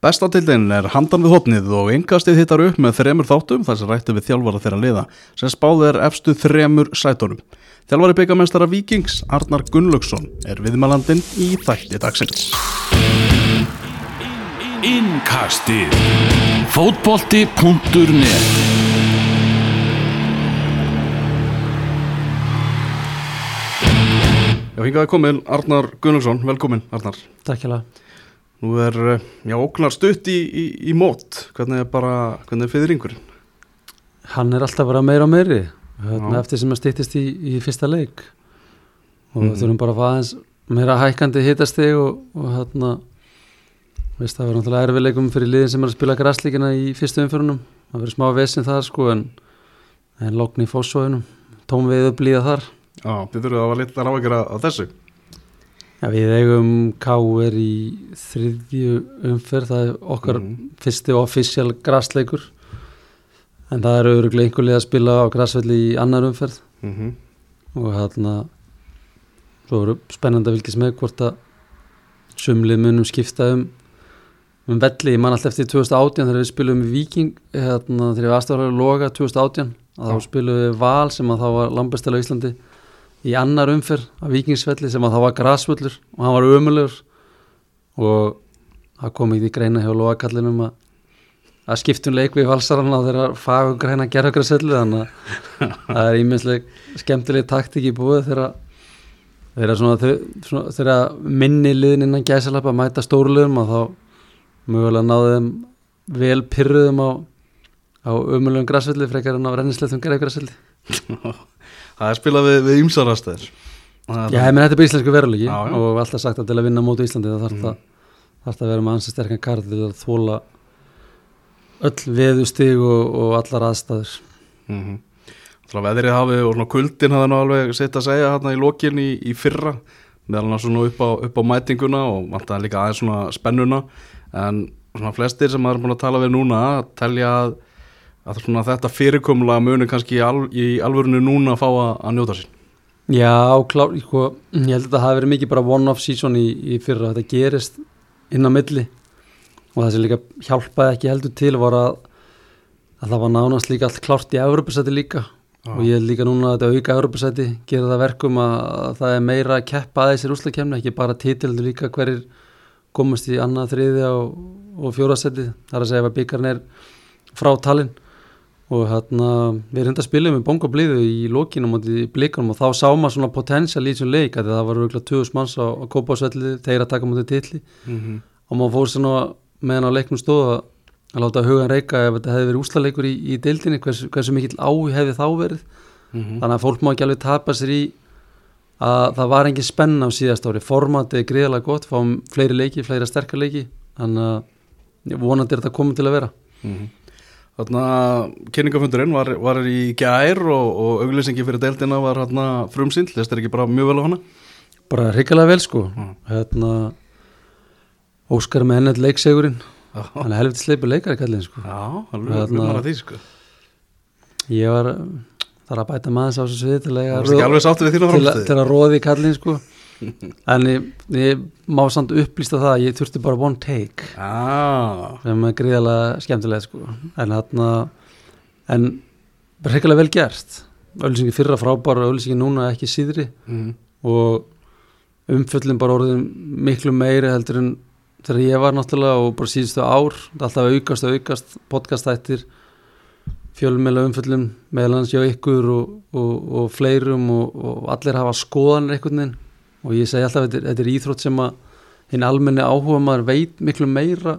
Bestatildin er handan við hopnið og yngastið hittar upp með þremur þáttum þar sem rættu við þjálfara þeirra liða sem spáð er efstu þremur sætónum. Þjálfari byggamestara Víkings, Arnar Gunnlaugsson, er viðmælandin í þætti dagsins. Innkastið Fótbolti.net Já, hingaði komin Arnar Gunnlaugsson, velkomin Arnar. Takk hjá það. Nú er, eh, já, óknar stutt í, í, í mót, hvernig er bara, hvernig er fyrringurinn? Hann er alltaf bara meira og meiri hérna, eftir sem að stýttist í, í fyrsta leik. Og við þurfum bara að fá aðeins meira hækkandi hitastig og, og hérna veist það verður náttúrulega erfiðleikum fyrir liðin sem er að spila græslíkina í fyrstu umförunum það verður smá vesin þar sko en, en lókn í fósfóðunum tóm við upplýða þar. Já, þið þurfum að hafa litlar áhyggjur af þessu. Já, við eigum K.R. í þriðju umferð það er okkar Mhm. fyrsti official græsleikur en það eru öruglega einhverlega að spila á græsvelli í annar umferð. Mm og hérna svo eru spennandi að fylgjast með hvort að sumlið munum skipta um um velli, ég man alltaf eftir 2018 þegar við spilum í Viking hérna, þegar við aðstæðum loga 2018 að þá spilum við Val sem að þá var lambestæla á Íslandi í annar umferð af Vikingsvelli sem að þá var grasvöllur og hann var ömulegur og það kom í því greina hjá logakallinum að að skiptum leik við valsarana þegar fagur greina gerðugrasellu þannig að það er ímestleg skemmtileg taktik í búið þegar þegar svona, þau- svona þegar minni liðin innan gæsalappa mæta stórliðum og þá mögulega náðu þeim vel pyrruðum á á umulugum græsvelli frekar en á rennisleitum gerðugraselli Það er spilað við, ymsarastæðir. Já, ég menn þetta er bara íslensku veruleiki og alltaf sagt að til að vinna móti Íslandi það þarf Mhm. það að vera með ansi sterkan karl til að þóla öll veðustig og, og allar aðstæður Mm -hmm. Veðrið hafi og svona kuldin hafði nú alveg sett að segja hérna í lokin í, í fyrra meðal hann svona upp á, upp á mætinguna og vantaði líka aðeins svona spennuna en svona flestir sem maður er búin að tala við núna telja að, að þetta fyrirkomla muni kannski í, al, í alvörinu núna að fá að, að njóta sín. Já, klár, sko, ég held að það hafi verið mikið bara one-off season í, í fyrra. Þetta gerist inn á milli. Og það sem líka hjálpaði ekki heldur til var að, að það var nánast líka allt klárt í Evropasæti líka. Já. og ég held líka núna að þetta auka Evropasæti gera það verkum að, að það er meira að keppa að þessir úslakemni, ekki bara titil heldur líka hverjir komast í annað, þriðja og, og fjórasæti það er að segja að byggarn er frá talinn og hérna við reynda að spila með bongo blíðu í lokinum og í blikunum og þá sá maður svona potensial í þessum leik að það var auðvitað 2000 manns á, á kópásvelli þeir að taka mútið titli. Mm -hmm. og maður fór svona meðan á leiknum stóð að, að láta hugan reyka ef þetta hefði verið úslaleikur í, í deildinni hversu, hversu mikill áhuga hefði þá verið. Þannig að fólk má ekki alveg tapa sér í að það var engin spenna á síðast ári. Formatið er greiðlega gott, fáum fleiri leiki, fleiri sterkar leiki. Þannig að vonandi er þetta komið til að vera Þarna kynningafundurinn var, var í gær og, og auglýsingi fyrir deildina var hérna frumsýnd, leist er ekki bara mjög vel á hana? Bara hrikalega vel sko. Mm. hérna Óskar með ennett leiksegurinn. Já, hann er helviti sleipur leikari kallinn sko. Já, alveg Hérna- hérna, að því sko. Ég var þar að bæta maður á þessu svið til að, að, til að róði kallinn sko en ég, ég má samt upplýsta það að ég þurfti bara one take. Já, sem er gríðalega skemmtilega sko. En hérna en hrikalega vel gert. Öllisingi fyrra frábæra og öllisingi núna ekki síðri. Mm. og umföllin bara orðin miklu meiri heldur en þegar ég var náttúrulega og bara síðustu ár. Alltaf aukast og aukast podcastættir fjölmeila umföllum meðlans hjá ykkur og, og, og fleirum og, og allir hafa skoðanir einhvern veginn og ég segi alltaf að þetta, þetta er íþrótt sem að hinn almenni áhuga maður veit miklu meira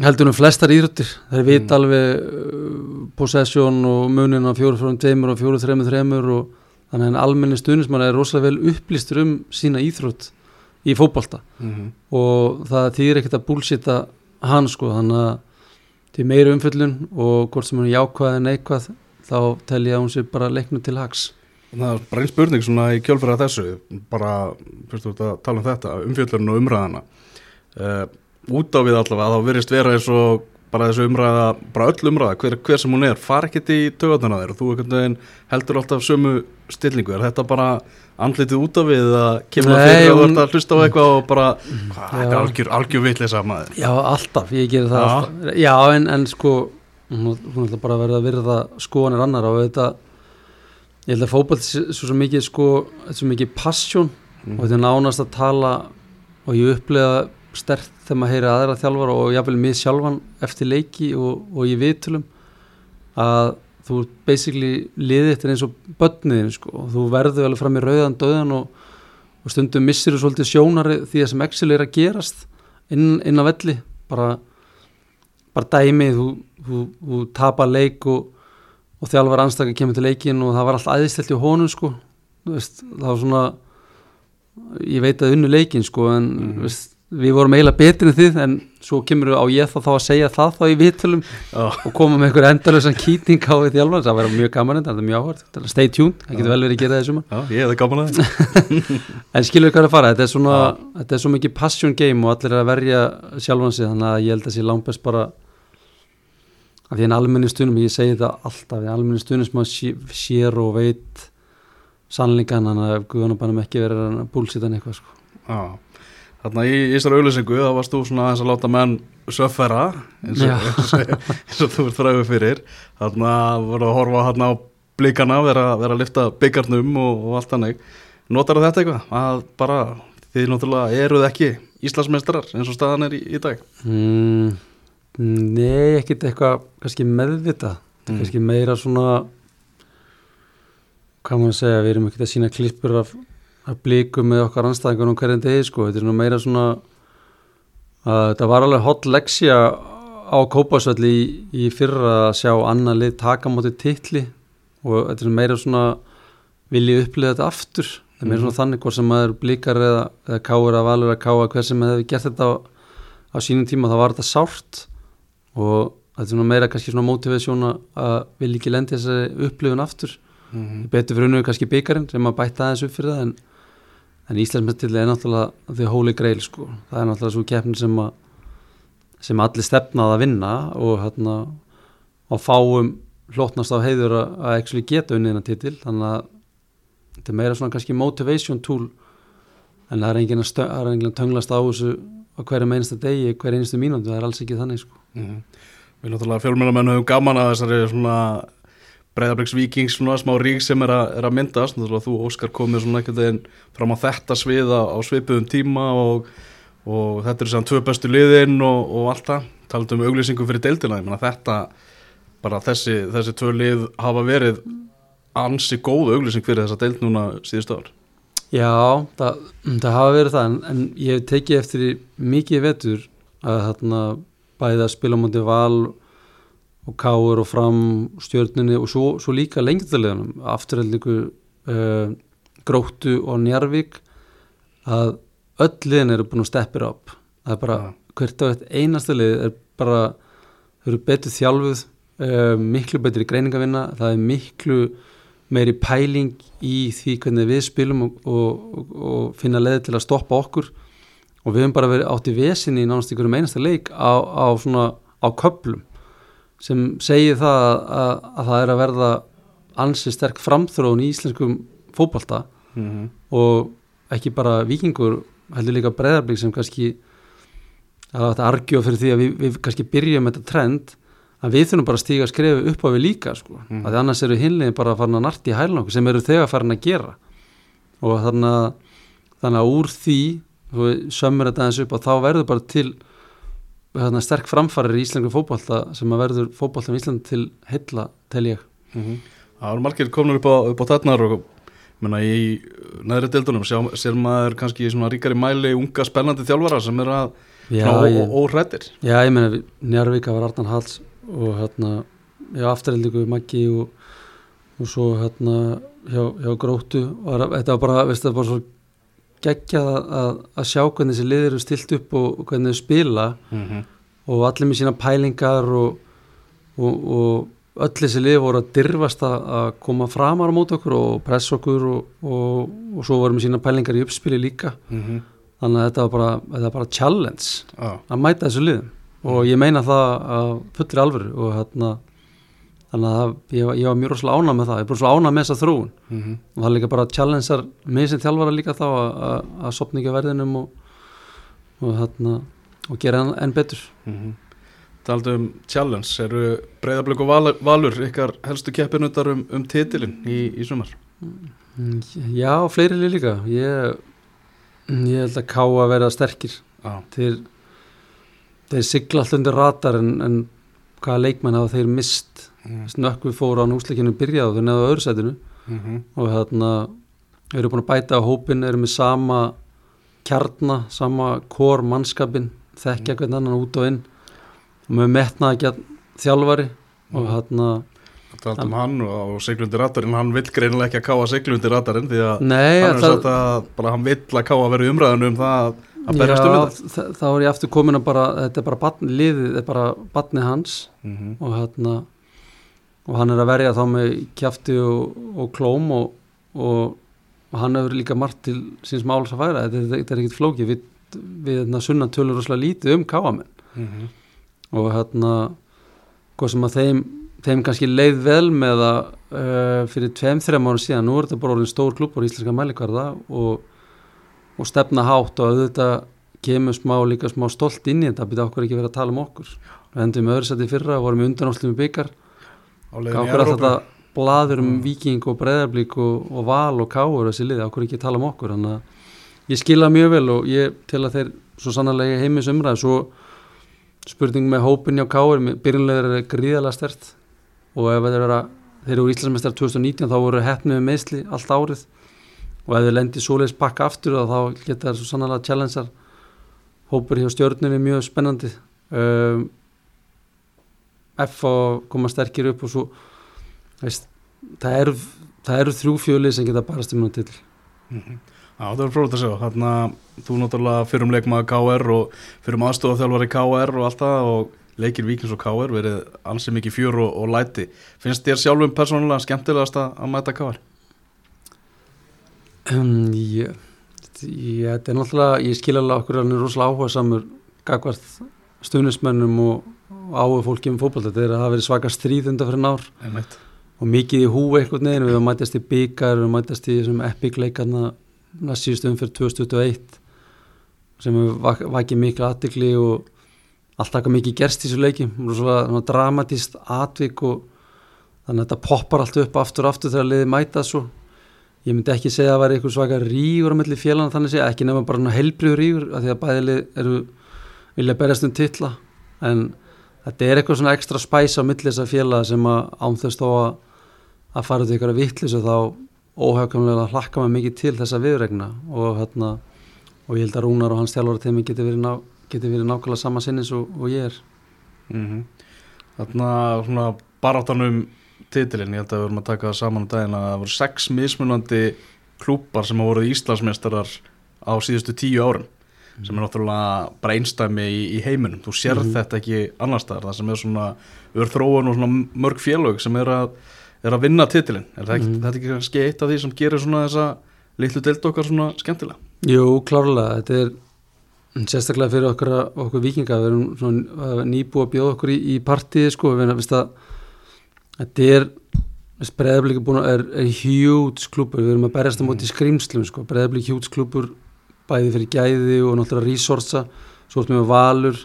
heldur um flestar íþróttir. Þeir veit Mm. alveg uh, possession og munin á fjóru fjórum tveimur og fjóru þreimur og þannig að almenni stuðnismann er rosalega vel upplýstur um sína íþrótt í fótbolta. Mm og það þýðir ekkert að búlsita hann sko. Þannig að til meiri umfyllun og hvort sem hann jákvæð en neikvæð þá tel ég að hún sé bara leiknu til hags Það er bara einn spurning svona í kjölfæra þessu bara, fyrstu að tala um þetta umfjöllurinn og umræðana uh, út á við allavega þá virðist vera eins og bara þessu umræða, bara öll umræða hver, hver sem hún er, far ekkert í tögatana þér. Og þú einhvern veginn heldur alltaf sömu stillingu, er þetta bara andlitið út af við að kemur Nei, fyrir að þú ert að hlusta á eitthvað og bara, hvað, þetta er algjör, algjör vitleysa maður. Já, alltaf, ég gerir það Já. alltaf. Já, en, en sko hún hún ætla bara að verða að virða skoðanir annar og þetta ég held að fótboll sé svo, svo mikið sko, er svo mikið passion Mhm. og þetta er nánast að tala og ég upplega stert þegar maður heyri aðra þjálfara og jáfnvel mig sjálfan eftir leiki og, og í viðtölum að þú basically liðið þetta eins og börniðin sko og þú verður alveg fram í rauðan döðan og, og stundum missir þú svolítið sjónari því að sem Excel er að gerast inn, inn á velli bara, bara dæmi þú, þú, þú tapar leik og, og þjálfar anstakar kemur til leikin og það var allt æðislegt í honum sko. Veist, það var svona ég veit að unnu leikin sko en Mhm. veist, við vorum eiginlega betri en þið en svo kemur á ég þá, þá að segja það þá í viðtölum Já, og koma með einhver endalösan kýtning á því þjálfar það verður mjög gaman en það er mjög áhvert stay tuned, það getur vel verið að gera það í sumar. Já, ég hefði gaman að það en skilur hvað er að fara, þetta er svona þetta er svo mikið passion game og allir er að verja sjálfan sig, þannig að ég held að sé langbest bara að því en almenni stunum, ég segi það alltaf í almenni stunum sem maður sé, sér og veit sannleikan, þannig að guðanabænum ekki verið að búlsita eitthvað sko. Já, þarna í Ísra auðlýsingu þá varst þú svona aðeins að láta menn söffera eins og, eins og, eins og þú ert fræðu fyrir. Þarna voru að horfa þarna á blikana vera, vera að lifta byggarnum og, og allt hannig notar þetta eitthvað? Að bara þið náttúrulega eruð ekki Íslandsmeistarar eins og staðan er í, í dag? Mm, Nei, ekkit eitthvað kannski meðvita Mm. kannski meira svona hvað maður að segja, við erum ekkert að sína klippur af, af blikum með okkar anstæðingunum hverjum degi sko, þetta er svona meira svona að þetta var alveg hot leksja á Kópasvelli í, í fyrra að sjá annar lið taka móti titli og þetta er meira svona viljið upplifa þetta aftur? Það er meira svona þannig hvort sem maður blikar eða, eða káur að valur að káa hver sem hefði gert þetta á, á sínum tíma þá var þetta sárt og þetta er svona meira kannski svona motivation að- vilja ekki lendi þessari upplifun aftur. Mm -hmm. betur fyrir unnur kannski byggarinn sem að bæta aðeins upp fyrir það en, en Íslandsmetill er náttúrulega því holy grail sko, það er náttúrulega svo keppnin sem að sem allir stefnað að vinna og hérna á fáum hlotnast á heiður að, actually geta unnið hennar titil. Þannig að þetta er meira svona kannski motivation tool en það er enginn að, að tönglast á þessu á hverjum einasta degi, hver einustu mínútu það er alls ekki þannig sko. Mhm. Við náttúrulega fjölmjörnamenn höfum gaman að þessari svona breyðabliks vikings svona smá rík sem er að, er að myndast. Þú Óskar komið svona einhvern veginn fram á þetta sviða á svipuðum tíma og, og þetta er sem tvö bestu liðin og, og allt það. Talað um auglýsingu fyrir deildina. Þetta bara þessi, þessi tvö lið hafa verið ansi góð auglýsing fyrir þessa deild núna síðustu ár Já, það, það hafa verið það en, en ég hef tekið eftir mikið vetur að þarna bæði að spila á móti val og káur og fram stjörnunni og svo, svo líka lengjöldulegunum afturhaldingu uh, gróttu og njarvík að öll liðin eru búin að steppir upp það er bara Já. hvert og eitt einasta lið er bara þau eru betur þjálfuð uh, miklu betur í greiningavinna það er miklu meiri pæling í því hvernig við spilum og, og, og, finna leði til að stoppa okkur. Og við höfum bara verið átt í vesinni í nánast ykkur um einasta leik á, á svona á köplum sem segir það að, að, að það er að verða ansi sterk framþróun í íslenskum fótbolta. Mm -hmm. og ekki bara vikingur heldur líka breyðarblik sem kannski það er að argjóða fyrir því að við, við kannski byrjum þetta trend að við þurfum bara að stíga að skrifa upp á við líka sko. Mm. að annars eru hinlegin bara farin að narti í hælun okkur sem eru þegar farin að gera og þannig að, þannig að úr því sömmur þetta eins upp og þá verður bara til þarna, sterk framfarir í íslengu fótbolta sem að verður fótbolta í Íslandi til heilla tel ég Það eru margir komnur upp á, upp á þarnar og menna, í neðri deildunum sjá, sér maður kannski í svona ríkari mæli unga spennandi þjálfara sem er að Já, svona ég- ó- ó- óhræddir Já, ég meina, við- Njarvíka var Arnan Hals og hérna, já, afturheldingu Maggi og, og svo hérna hjá, hjá Gróttu og þetta var bara, veist það, bara svo geggjað að, að, sjá hvernig þessi liðir eru stilt upp og, og hvernig þau spila mm -hmm. og allir með sína pælingar og, og, og öll þessi lið voru að dirfast að, koma framar á móti okkur og pressa okkur og, og, og svo voru með sína pælingar í uppspili líka Mm -hmm. þannig að þetta var bara, þetta var bara challenge Já, að mæta þessu liðum og ég meina það að fullri alvöru og hérna þannig að ég, ég var mjög rosalega ánað með það. Ég er bara svo ánað með þessa þrúun mm og það er líka bara challengear mig sem þjálfara líka þá að, sopna ekki að verðinum og, og, hérna, og gera enn, enn betur. -hmm. Taldu um challenge, eru breyðablík og valur, valur ykkar helstu keppinundar um, um titilin í, í sumar? Mm, Já, fleiri líka. Ég, ég held að ká að vera sterkir Já, þeir, þeir sigla alltaf undir ratar en, en hvaða leikmenn hafa þeir mist? Mm. Snökkvi fóru á núsleikinu byrjað og þeir neðu á öðru sætinu. -hmm. og þarna eru búin að bæta á hópin eru með sama kjarna, sama kor mannskapin, þekkja hvern annan út og inn. Og með metnaði ekki þjálfari og þarna Taldu um hann og, og siglundi ratarinn, hann vill greinilega ekki að káa siglundi ratarinn því að Nei, hann er það, sagt að bara hann vill að káa vera í umræðinu um það að, að berjast um þetta. þá er ég aftur komin að bara þetta er bara batn, liðið, þetta er bara batni hans Mm -hmm. og hérna og hann er að verja þá með kjafti og, og klóm og, og, og hann hefur líka margt til síns máls að færa, þetta, þetta er ekkit flóki við, við hérna, sunna tölur rosalega lítið um káamenn Mm -hmm. og hérna hvað sem að þeim, þeim kannski leið vel með að uh, fyrir tveim, þreim árum síðan, nú er þetta bara orðin stór klubbar í íslenska mælikvarða og, og stefna hátt og auðvitað kemur smá líka smá stolt inn í þetta, byrja okkur ekki verið að tala um okkur við endum öðru sæti í fyrra, vorum undanáttlum í byggar okkur Evrópu. þetta blaður um Mm. viking og breðarblík og, og val og káur þessi liði, okkur ekki tala um okkur þannig að ég skila mjög vel og ég til að þeir svo sannarlega heimis umræð svo spurning með hópin hjá káur byrjunlegur er gríðalega stert og ef þeir eru Íslandsmeistar 2019 þá voru hefnið með meðsli allt árið og ef þeir lendi svoleiðis pakka aftur þá geta þeir svo sannarlega challengear hópur hjá stjörnunni mjög spennandi. Um, F að koma sterkir upp og svo veist, það eru það eru þrjú fjölið sem geta bara stimnum til Mhm. Já, það er frólægt að sjá, þarna þú náttúrulega fyrir um leikmaður KR og fyrir um aðstofaþjálfari KR og allt það og leikir Víkins og KR verið ansið mikið fjör og, og læti. Finnst þér sjálfum persónulega skemmtilegast að, að mæta KR? Um, ég, ég, þetta er náttúrulega ég skil alveg okkur hann er rosalega áhuga samur gagvart stuðnismennum og, og áhuga fólki um fótboll þetta er að hafa verið svaka stríð undan fyrir nár Einmitt. og mikið í húi einhvern veginn. Við höfum mætast í byggar, við höfum mætast í þessum epic leikarna næst síðustu umfyrir 2021 sem vak vakið miklu aðtikli og allt taka mikið gerst í þessu leiki. Svona dramatíst atvik og þannig að þetta poppar allt upp aftur aftur þegar liðið mæta svo ég myndi ekki segja að það væri eitthvað svaka rígur á milli félagana þannig segja, ekki nefna bara heilbriður rígur af því að bæðilið eru vilja berjast um titla. En þetta er eitthvað svona ekstra spæs á milli þessar félaga sem að ánþjóðst þó að, að fara í ykkur að vittlis og þá óhagkamlega hlakka maður mikið til þessa viðregna og, hérna, og ég held að Rúnar og hans þjálfara teimi geti verið, ná, geti verið nákvæmlega sama sinnis og, og ég er. Mm Þarna svona baráttanum titilin, ég held að við vorum að taka það saman um daginn að það voru sex mismunandi klúpar sem hafa voruð Íslandsmeistarar á síðustu tíu árum sem er náttúrulega bara einstæmi í, í heiminum, þú sérð Mhm. þetta ekki annars staðar, það sem er svona ör þróun og svona mörg félög sem er að, er að vinna titilin, er það ekki, Mhm. þetta ekki kannski eitt af því sem gerir svona þessa litlu deild okkar svona skemmtilega? Jú, klárlega, þetta er sérstaklega fyrir okkur, okkur vikinga við erum svona nýbúið að bjóða okkur í, í partíði sko, við veist að þetta er breðablík er, er, hjúts klúpur, við erum að berjast á móti skrýmslum sko, breðablík hjúts klúpur bæði fyrir gæði og náttúrulega resursa, svo erum við valur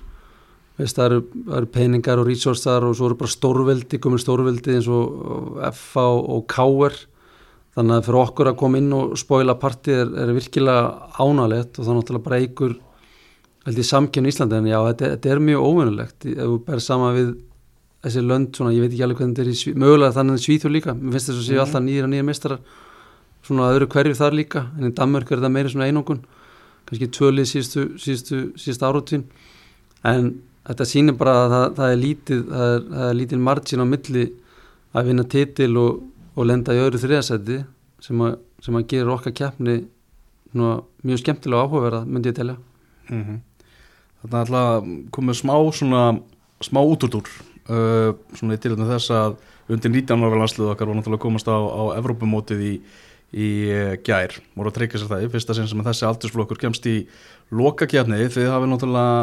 veist, það eru, það eru peningar og resursar og svo eru bara stórveldi komin stórveldi eins og FA og, KR þannig að fyrir okkur að koma inn og spóila partið er, er virkilega ánalegt og það náttúrulega bara eigur held ég samkjörn í Íslandi. En já, þetta, þetta er mjög óvinnulegt ef þú ber sama við þessi lönd svona, ég veit ekki alveg hvernig þetta er í Sví, mögulega þannig að Svíþjóð líka, mér finnst þess að séu Mhm. alltaf nýjir og nýjir meistarar svona öðru hverju þar líka, en í Danmörk er þetta meiri svona einungun, kannski tvölið síðustu, síðustu, síðustu árutín en þetta sýnir bara að það, það er lítið, það er, það er lítið margin á milli að vinna titil og, og lenda í öðru þriðasæti sem, að- sem að gera okkar keppni svona, mjög skemmtilega áhugaverða myndi ég telja. Mm Þetta er alltaf komið smá svona smá útúrdúr uh, svona í tilhættum þess að undir 19 ára landslið okkar var náttúrulega komast á, á Evrópumótið í, í uh, gær. Voru að tryggja sér það í fyrsta sinn sem þessi aldursflokkur kemst í lokakefni þið hafið náttúrulega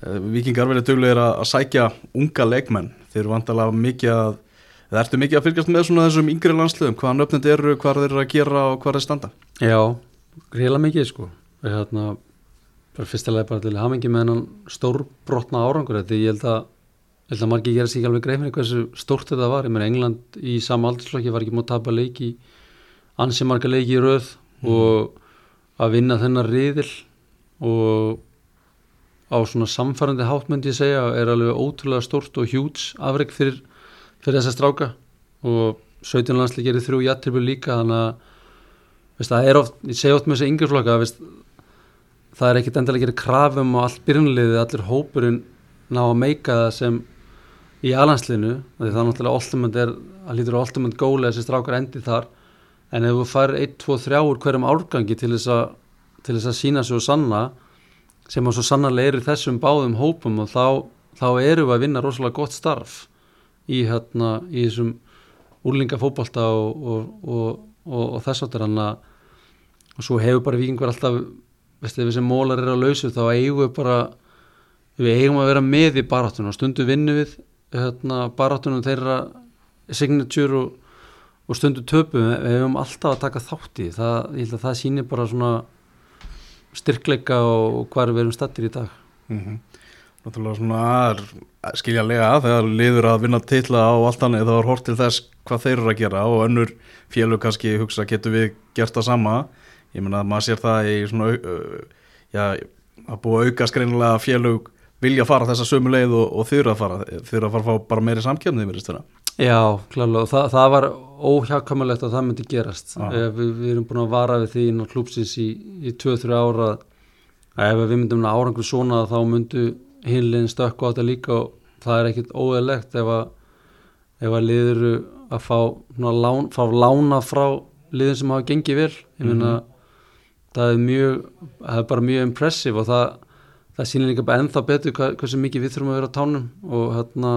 Eh, Víkingar verið duglegir að sækja unga leikmenn. Þeir eru vantalega mikið að eða ertu mikið að fylgjast með svona þessum yngri landsliðum? Hvaða nöfnend eru, hvað þeir eru að gera og hvað þeir standa? Já, greiðlega mikið sko. Ég hérna, fyrstilega bara til hamingi með hennan stórbrotna árangur þetta ég held að, held að margir gera sig ekki alveg greið fyrir hversu stórt þetta var. Ég meina England í sama aldursflokki var ekki múið að tapa leiki ansi marga leiki í röð og að vinna þennan riðil og á svona samfærandi hátt myndi ég segja er alveg ótrúlega stórt og hjúts afreg fyrir, fyrir þessa stráka. Og 17 landsli gerir þrjú jættribu líka þannig að það er oft, ég segi oft með þessi yngri flokka veist, það er ekkit endilega að gera krafum og allt byrjunliðið, allir hópurinn ná að meika það sem í alansliðinu, því það er náttúrulega ultimate er, að lítur á ultimate góli þessi strákar endi þar, en ef þú fær 1, 2, 3 úr hverjum árgangi til þess að, til þess að sína sig og sanna sem að svo sannarlega er í þessum báðum hópum og þá, þá eru við að vinna rosalega gott starf í, hérna, í þessum úrlingafótbolta og, og, og, og, þess áttur hann að og svo hefur bara vikingur alltaf veistu, ef þessi mólar eru á lausu þá eigum við bara við eigum að vera með í baráttunum og stundu vinnu við hérna, baráttunum þeirra signature og, og stundu töpum við hefum alltaf að taka þátt í. Það, ég held að það sýnir bara svona styrkleika og hvað við erum stattir í dag. Mm -hmm. Náttúrulega svona er skiljanlega þegar liður að vinna titla á allt annað þá er hort til þess hvað þeir eru að gera og önnur félug kannski hugsa getur við gert það sama? Ég meina að maður sér það í svona uh, já, að búa auka skreinilega félug vilja fara þessa sömu leið og, og þurfa að fara. Þurfa að fara að fá bara meiri samkjöfnið mér Já, klálega. Og það, það var óhjákamulegt að það myndi gerast. Já. ef við, við erum búin að vara við því inn á klúpsins í, í 2-3 ára að ef við myndum að árangur svona þá myndu hinlegin stökku á þetta líka og það er ekkit óeðlegt ef að ef að liður að fá, svona, lán, fá lána frá liðin sem hafa gengið vel. Ég meina það er mjög það er bara mjög impressive og það það sýnir líka bara ennþá betur hvað, hversu mikið við þurfum að vera á tánum og hérna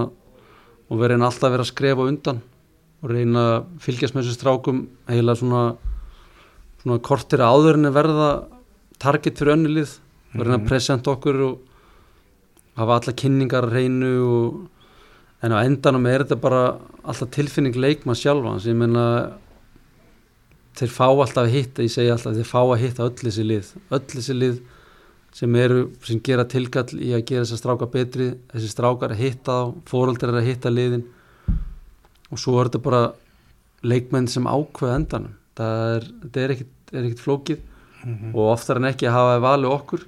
og við reyna alltaf að vera að skrefa undan og reyna að fylgjast með þessu strákum heila svona svona kortir áður en að verða target fyrir önnulið og reyna að presenta okkur og hafa alla kynningar reynu og en á endanum er þetta bara alltaf tilfinning leikmann sjálfa sem ég menna þeir fá alltaf að hitta, ég segi alltaf þeir fá að hitta öll þessi lið öll þessi lið sem eru, sem gera tilkall í að gera þessar strákar betri. Þessi strákar að hitta þá, fóröldar að hitta liðin. Og svo er þetta bara leikmenn sem ákveða endanum. Það er, er ekkit, er ekkit flókið. Og oftar en ekki að hafa valið okkur.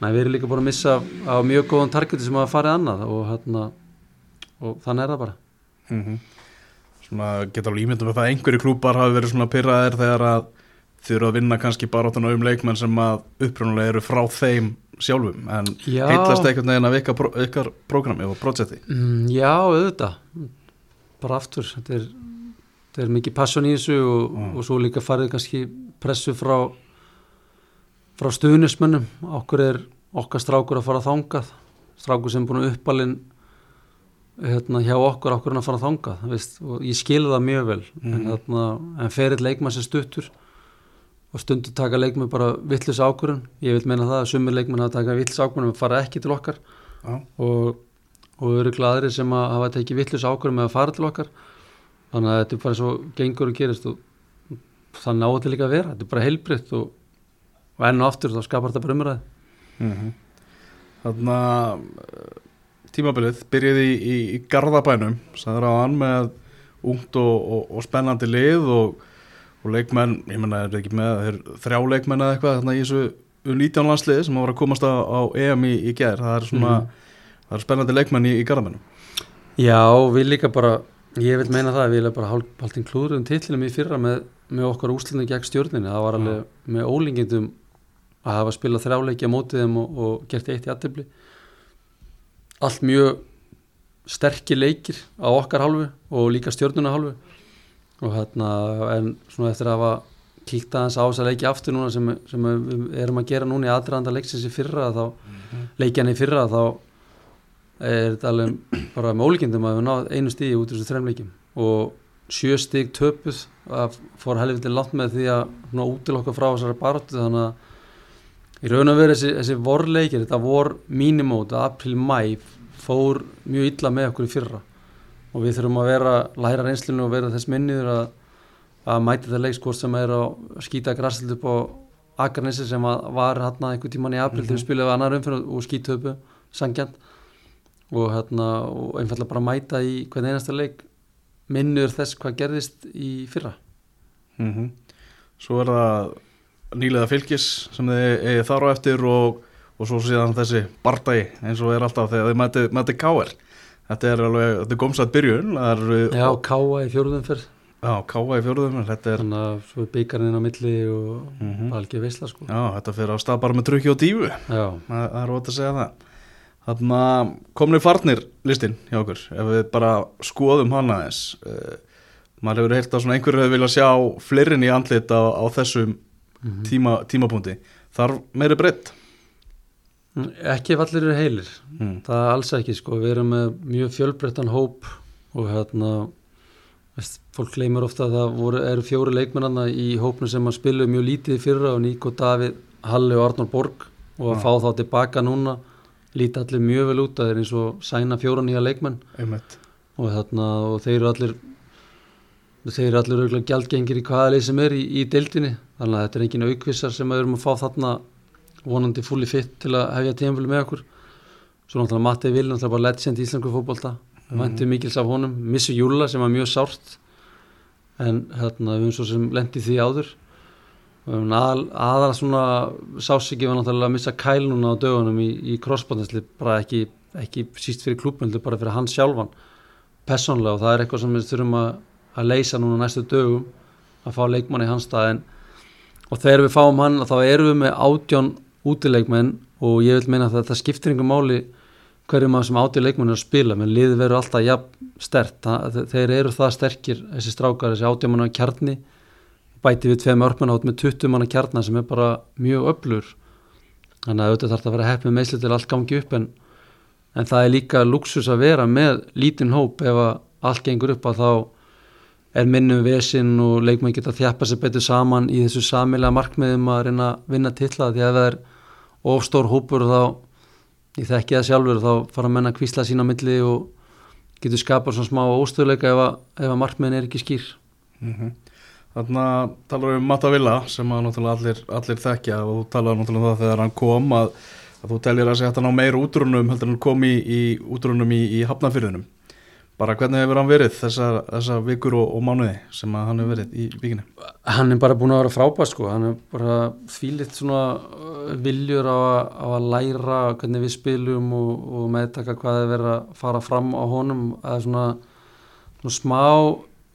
Næ, við erum líka búin að missa á mjög góðan targeti sem hafa farið annað og, hérna, og þannig er það bara. Mhm. Svona geta alveg ímyndum með það að einhverju klúpar hafi verið svona pyrraðir þegar að eru að vinna kannski bara áttan um leikmenn sem að upprunalega eru frá þeim sjálfum en Já. heitlast einhvern veginn af ykkar, ykkar prógrami og projekti Mm, já, auðvitað bara aftur þetta er, þetta er mikið passion í þessu og, Mm. og svo líka farið kannski pressu frá frá stuðnismönnum okkur er okkar strákur að fara þangað strákur sem er búin að uppalinn hérna, hjá okkur okkur að fara þangað veist, og ég skilði það mjög vel en, Mhm. hérna, en ferill leikmann sem stuttur og stundu taka leikmann bara vittlus ákvörun ég vil meina það að sumir leikmann hafa taka vittlus ákvörun og fara ekki til okkar. Já, og, og eru glæðri sem að hafa tekið vittlust ákvörðum með að fara til okkar. Þannig að þetta er bara svo gengur og gerist og það náðu til líka að vera. Þetta er bara heilbritt og, og enn og aftur þá skapar þetta bara umræði mm Þannig að tímabilið byrjaði í, í, í Garðabænum sagður á hann með ungt og, og, og spennandi lið og, og leikmenn, ég menna er ekki með þeir, þrjá leikmenn eða eitthvað þarna í þessu U19 landsliði sem var að komast á, á EM í, í gær, það er svona það er spennandi leikmenn í, í Garðabænum. Já, við líka bara ég vil meina það, við erum bara haldin klúður um titlinum í fyrra með, með okkar úslunni gegn stjórninni, það var alveg með ólingindum að hafa spilað þrjáleiki á mótið þeim og, og gert eitt í aðtefli allt mjög sterkir leikir á okkar hálfu og líka stjórnuna hálfu og hérna en svona eftir að hafa kíkt aðeins á þessa leiki aftur núna sem, sem við erum að gera núna í aðdraðanda leiksins í fyrra þá leikjan í fyrra þá er þetta alveg bara með ólíkindum að við náðum einu stíði út úr þessu þrem leikjum. Og sjö stíg töpuð að fór helviti langt með því að svona útilokka frá þessari baróttu þannig að í raun og veru þessi, þessi vorleikir, þetta vor mínimót, april-mæ fór mjög illa með okkur í fyrra og við þurfum að vera læra reynslinu og vera þess minniður að, að mæti það leikskort sem er að skýta græslit upp á Akarnesi sem var hérna einhver tíman í april þegar við spilum annar umfyrir og skýtöpu sangjant og hérna og einfallega bara mæta í hvern einasta leik minnur þess hvað gerðist í fyrra. Mm Svo er það nýlega fylgis sem þið þar á eftir og, og svo síðan þessi bardagi eins og er alltaf þegar þið mætið mæti káir þetta er alveg, þetta er gómsætt byrjun er, Já, Káa í fjórðum fyrr já, káa í fjóruðum þetta er, þannig að svo er byggarinn á milli og Mhm. bara algjör veisla sko. Já, þetta fyrir á stað bara með trukki og dífu Já, það, er ótt að segja það. Þannig að komni farnir listin hjá okkur, ef við bara skoðum hana þess uh, maður hefur heyrt að svona einhverju hefur viljað sjá fleirin í andlit á, á þessum tíma, tímapunkti. Þarf meiri breytt ekki ef allir eru heilir. Mm. það er alls ekki sko, við erum með mjög fjölbreyttan hóp og hérna veist, fólk gleymur ofta að það voru, eru fjóri leikmennana í hópnu sem að spilu mjög lítið fyrra og Níko Davíð, Halli og Arnór Borg og að Já. fá þá tilbaka núna líti allir mjög vel út. Að þeir eins og sæna fjóra nýja leikmenn. Og, þarna, og þeir eru allir þeir eru allir gjaldgengir í hvaða leið sem er í, í deildinni. Þannig að þetta er engin aukvissar sem við erum að fá þarna vonandi fulli fitt til að hefja tíðanfjölu með okkur. Svo náttúrulega Matti Vil, náttúrulega bara legend í Íslandsku fótbolta. Við væntum mikils af honum, missu Júla sem var mjög sárt. En hérna við höfum svo sem lendi því áður. Aðal, aðal svona sásiki var náttúrulega að missa kæl núna á dögunum í, í crossbandisli bara ekki, ekki síst fyrir klúbun heldur bara fyrir hans sjálfan. Persónlega og það er eitthvað sem við þurfum að, að leysa núna næstu dögum. Að fá leikmann í hans stað. En, og þegar við fáum hann þá erum við með átjón útileikmenn og ég vil meina að þetta skiptir yngur máli hverju maður sem átjón leikmenn að spila menn liði verður alltaf jafn stert það, þeir eru það sterkir þessi strákar, þessi átjón manna kjarni. Bæti við tveim örpun átt með 20 manna kjarna sem er bara mjög öflur þannig að auðvitað þarf það að vera hepp með meðsli til allt gangi upp en, en það er líka luxus að vera með lítinn hóp. Ef að allt gengur upp að þá er minnum vesinn og leikmenn geta þjappa sér betur saman í þessu samilega markmiðum að reyna að vinna titla því að það er ofstór hópur þá ég þekki það sjálfur þá fara menn að kvísla sína á milli og getur skapað svona smá óstöðleika ef að, að markmiðin er ekki skýr. Mm Þannig að talar við um Matta Villa sem að náttúrulega allir, allir þekkja og þú talar náttúrulega um það þegar hann kom að, að þú teljir að segja að hann á meir útrunum heldur hann kom í, í útrunum í, í hafnafyrðunum bara hvernig hefur hann verið þessar, þessar vikur og, og mánuði sem hann hefur verið í víkinni hann er bara búin að vera frábær sko. Hann er bara þvílitt svona uh, viljur á á að læra hvernig við spilum og, og meðtaka hvað er verið að fara fram á honum. Að svona, svona smá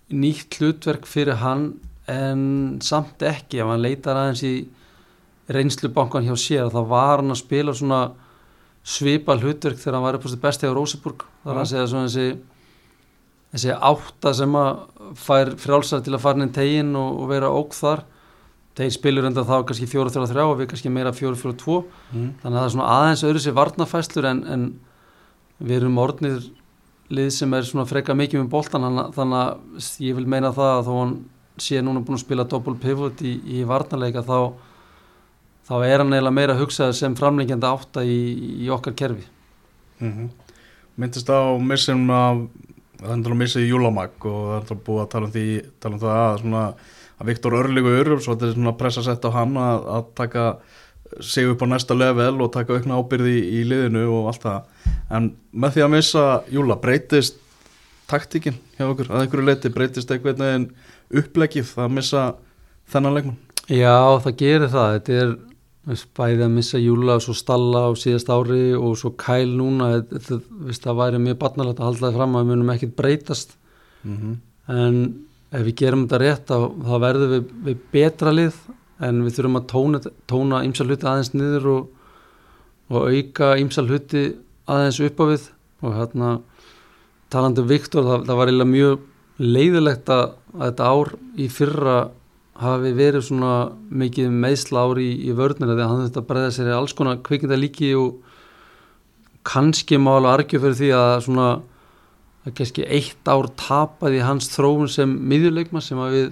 nýtt hlutverk fyrir hann en samt ekki. Ef hann leitar aðeins í reynslubankan hjá sér þá var hann að spila svona svipa hlutverk þegar hann var upp á sitt besti á Róseburg er Já. að segja svona þessi þessi átta sem að fær frjálsar til að fara inn í tegin og, og vera óg þar. Þeir spilur enda þá kannski 4-3-3 og við kannski meira 4-4-2 mm. þannig að það er svona aðeins öðru sér varnafæslur en, en við erum orðnir lið sem er svona freka mikið með boltan þannig að- að ég vil meina það að þó hann sé núna búin að spila double pivot í, í varnarleika þá þá er hann eiginlega meira að hugsa sem framlengjandi átta í, í okkar kerfi. Mm myndist á missin af það er að missa í Júlamag og það er búið að tala um því tala um það að, svona, að Viktor Örligur svo þetta er svona pressa sett á hann að, að taka sig upp á næsta level og taka aukna ábyrði í, í liðinu og allt það. En með því að missa Júla breytist taktikinn hjá okkur? Að einhverju leiti breytist einhvern veginn upplegið að missa þennan leikmann? Já, það gerir það. Þetta er bæði að missa Júla og svo Stalla á síðast ári og svo Kæl núna. Veist, það væri mjög barnalegt að halda það fram að við munum ekkert breytast. mm -hmm. En ef við gerum þetta rétt þá, þá verðum við, við betra lið en við þurfum að tóna, tóna ýmsal hluti aðeins niður og, og auka ýmsal hluti aðeins upp á við og hérna talandi um Viktor, það, það var eiginlega mjög leiðilegt að, að þetta ár í fyrra hafi verið svona mikið meðsla ár í, í vörnina þegar hann þetta breyða sér í alls konar kvikinda líki og kannski má alveg argju fyrir því að svona að kannski eitt ár tapaði hans þróun sem miðjuleikma sem að við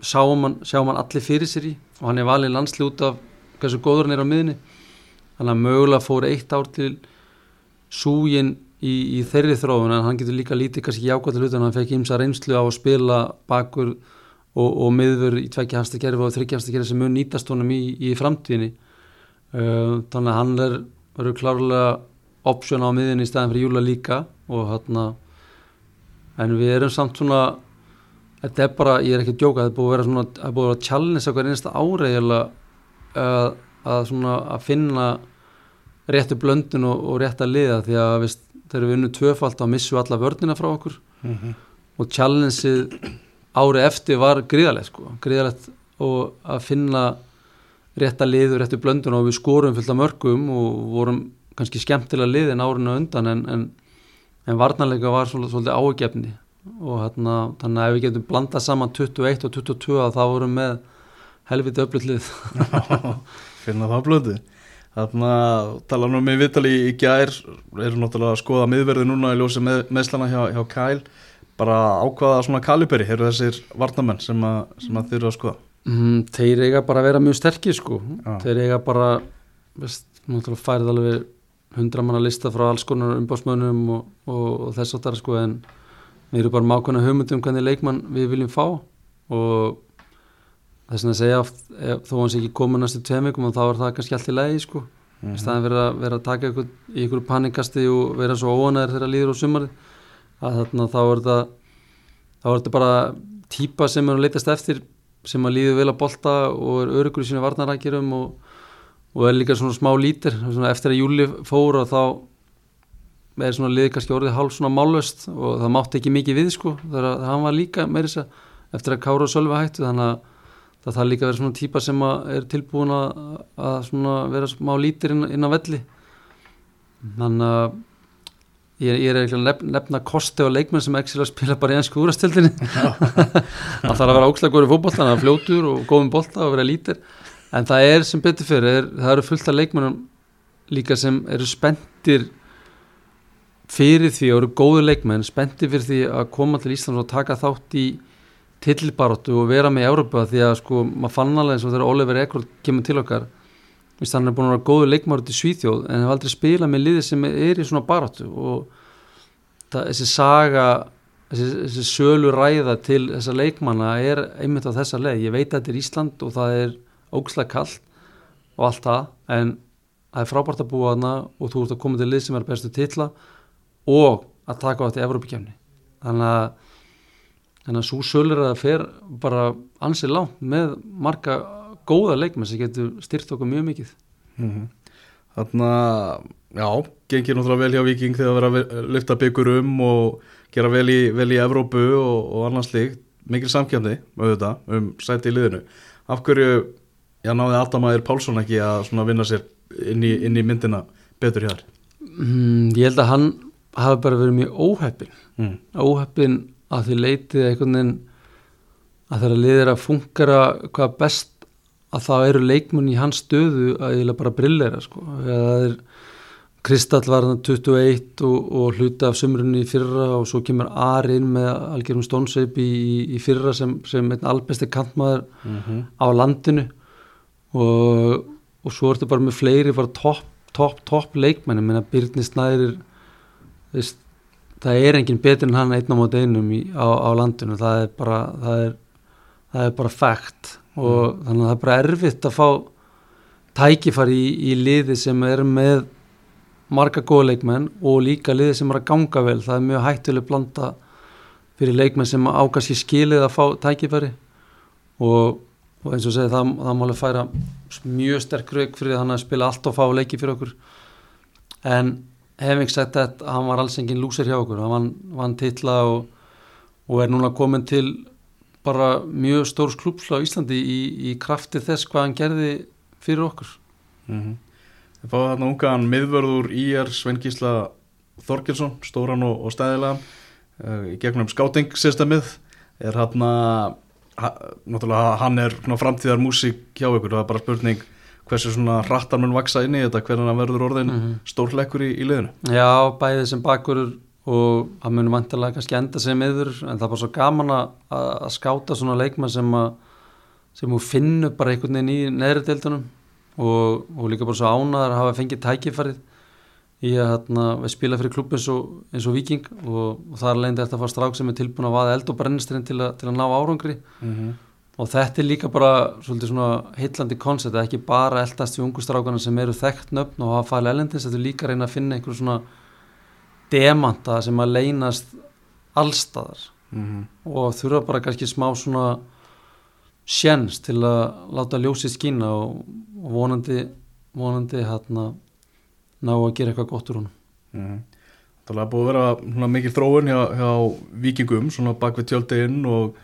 sáum hann, sjáum hann allir fyrir sér í og hann er valið landsli út af hversu góður hann er á miðinni þannig að mögulega fór eitt ár til súgin í, í þeirri þróun en hann getur líka lítið kannski jákvæmt hluti en hann fekk ímsa reynslu á að spila bakur og, og miður í tvekja hansta gerfi og þryggja hansta gerfi sem mun nýtast honum í, í framtíðinni. Uh, þannig að hann er verður klárlega option á miðinni í staðin fyrir júla líka og hann en við erum samt svona þetta er bara, ég er ekki að djóka, þetta er búið að vera svona, þetta er búið að vera challenge okkur einasta ári eiginlega að, að svona að finna réttu blöndun og, og rétt að liða því að þegar við unnum tvöfalt að missu alla vörnina frá okkur. Og challengeið ári eftir var gríðalegt sko, gríðalegt og að finna rétt að liðu, réttu blöndun og við skorum fullt af mörgum og vorum kannski skemmtilega liðin árinu undan en, en, en varnarleika var svolítið, svolítið ágefni og hérna, þannig að ef við getum blandað saman 21 og 22 þá vorum með helviti öflutlið finna það blödu þarna tala nú með Vitali í gær eru náttúrulega að skoða miðverði núna í ljósi með, meðslana hjá, hjá Kæl bara ákvaða svona kaliberi eru þessir varnamenn sem, að, sem að þeir eru að skoða? Mm, Þeir eiga bara að vera mjög sterkir sko. Já. þeir eiga bara veist, færið alveg hundra manna lista frá alls konar umbásmönnum og, og, og þess að það sko en við erum bara með ákveðna hugmyndum hvernig leikmann við viljum fá. Og þess að segja oft, ef, þó hans ekki komið næstu tveim vikum þá er það kannski allt í lagi sko. Í staðin vera, vera að taka ykkur, í ykkur panikasti og vera svo óanæður þegar líður á sumari að þarna þá er þetta þá er þetta bara típa sem er að leitast eftir sem að líður vel að bolta og er örugur í sínu varnarækjurum og, og er líka svona smá lítir. Svona eftir að júli fór og þá er svona liðið kannski orðið hálf svona málöst og það mátti ekki mikið við sko þegar hann var líka meiri þess að eftir að Kára og Sölvi hættu. Þannig að það þarf líka að vera svona típa sem er tilbúin að, að svona vera smá lítir inn, inn á velli. Þannig að ég, ég er eitthvað nefn, nefna kosti og leikmenn sem ekki spila bara í ennsku úrastildinni það þarf að vera ókslega góður í fótbolta það er fljótur og góðum bolta og vera lítir. En það er sem betur fyrir er, það eru fullt af leikmennum líka sem eru spenntir fyrir því og eru góðu leikmenn spenntir fyrir því að koma til Íslands og taka þátt í tillbaróttu og vera með í Európa því að sko maður fann alveg eins og þegar Oliver Ekrold kemur til okkar Vist, hann er búin að vera góður leikmárut í Svíþjóð en hefur aldrei spilað með liði sem er í svona baróttu og það, þessi saga þessi, þessi sölu ræða til þessa leikmanna er einmitt á þessa leið. Ég veit að þetta er Ísland og það er ógslægt kallt og allt það en það er frábært að búa þarna og þú ert að koma til lið sem er bestu titla og að taka á þetta Evrópikefni þannig að þannig að svo sölur að það fer bara ansið langt með marga góða leikmenn sem getur styrt okkur mjög mikið. Mhm. Þarna, já, gengir náttúrulega vel hjá Viking þegar að vera að lyfta byggur um og gera vel í, vel í Evrópu og, og annars líkt, mikil samkjöfni auðvitað, um sæti í liðinu. Af hverju, já, náði Adamæður Pálsson ekki að vinna sér inn í, inn í myndina betur hjá þér mm, ég held að hann hafi bara verið mjög óheppin mm. óheppin að því leitið veginn að þeirra liðir að fungara hvað best að það eru leikmenn í hans stöðu að ég bara brillera sko. Kristall var hann 21 og, og hluti af sömrunni í fyrra og svo kemur Ari inn með algjörum stónsveip í, í fyrra sem, sem einn albesti kantmaður Mm á landinu. Og, og svo ertu bara með fleiri bara topp, topp, topp leikmenn. Ég meina Byrni veist, það er engin betur en hann einn á móti einum í, á, á landinu. Það er bara það er, það er bara fakt og þannig að það er bara erfitt að fá tækifari í, í liði sem er með marga góða leikmenn og líka liði sem er að ganga vel. Það er mjög hættuleg blanda fyrir leikmenn sem ákast ég skilið að fá tækifæri. Og, og eins og segi það, það má alveg færa mjög sterk rauk fyrir hann að spila allt og fá leiki fyrir okkur. En hef ekki sagt þetta hann var alls engin lúsir hjá okkur. Hann vann, vann titla og, og er núna komin til bara mjög stórs klúpsla á Íslandi í, í krafti þess hvað hann gerði fyrir okkur. Mm Við fáum þarna ungan miðvörður IR Svengísla Þorkilsson, stóran og, og stæðilega uh, í gegnum skáting-systemið er hann að náttúrulega hann er framtíðar músík hjá ykkur, það er bara spurning hversu svona hrattar mun vaksa inn í þetta hvernig hann verður orðin mm Mhm. stórleikur í, í liðinu. Já, bæðið sem bakurur og hann munum vantilega kannski enda sem yfir en það er bara svo gaman að, að skáta svona leikmann sem að sem hún finnur bara einhvern veginn í neðri deildunum. Og, og líka bara svo ánaðar að hafa fengið tækifærið í að hérna, spila fyrir klubb eins og, eins og Viking og, og það er leiðin þetta að fara strák sem er tilbúin að vaða eld og brennistirinn til, til að ná árangri. Mhm. og þetta er líka bara svolítið svona heillandi koncept að ekki bara eldast við ungu strákana sem eru þekkt nöfn og hafa fæli elendins, þetta er líka að reyna að finna einhver svona demanta sem að leynast allstaðar Mhm. og þurfa bara kannski smá svona sjens til að láta ljósið skína og, og vonandi vonandi hérna ná að gera eitthvað gott úr honum Mhm. Það er búið að vera svona, mikil þróun hjá, hjá vikingum svona bak við tjöldin og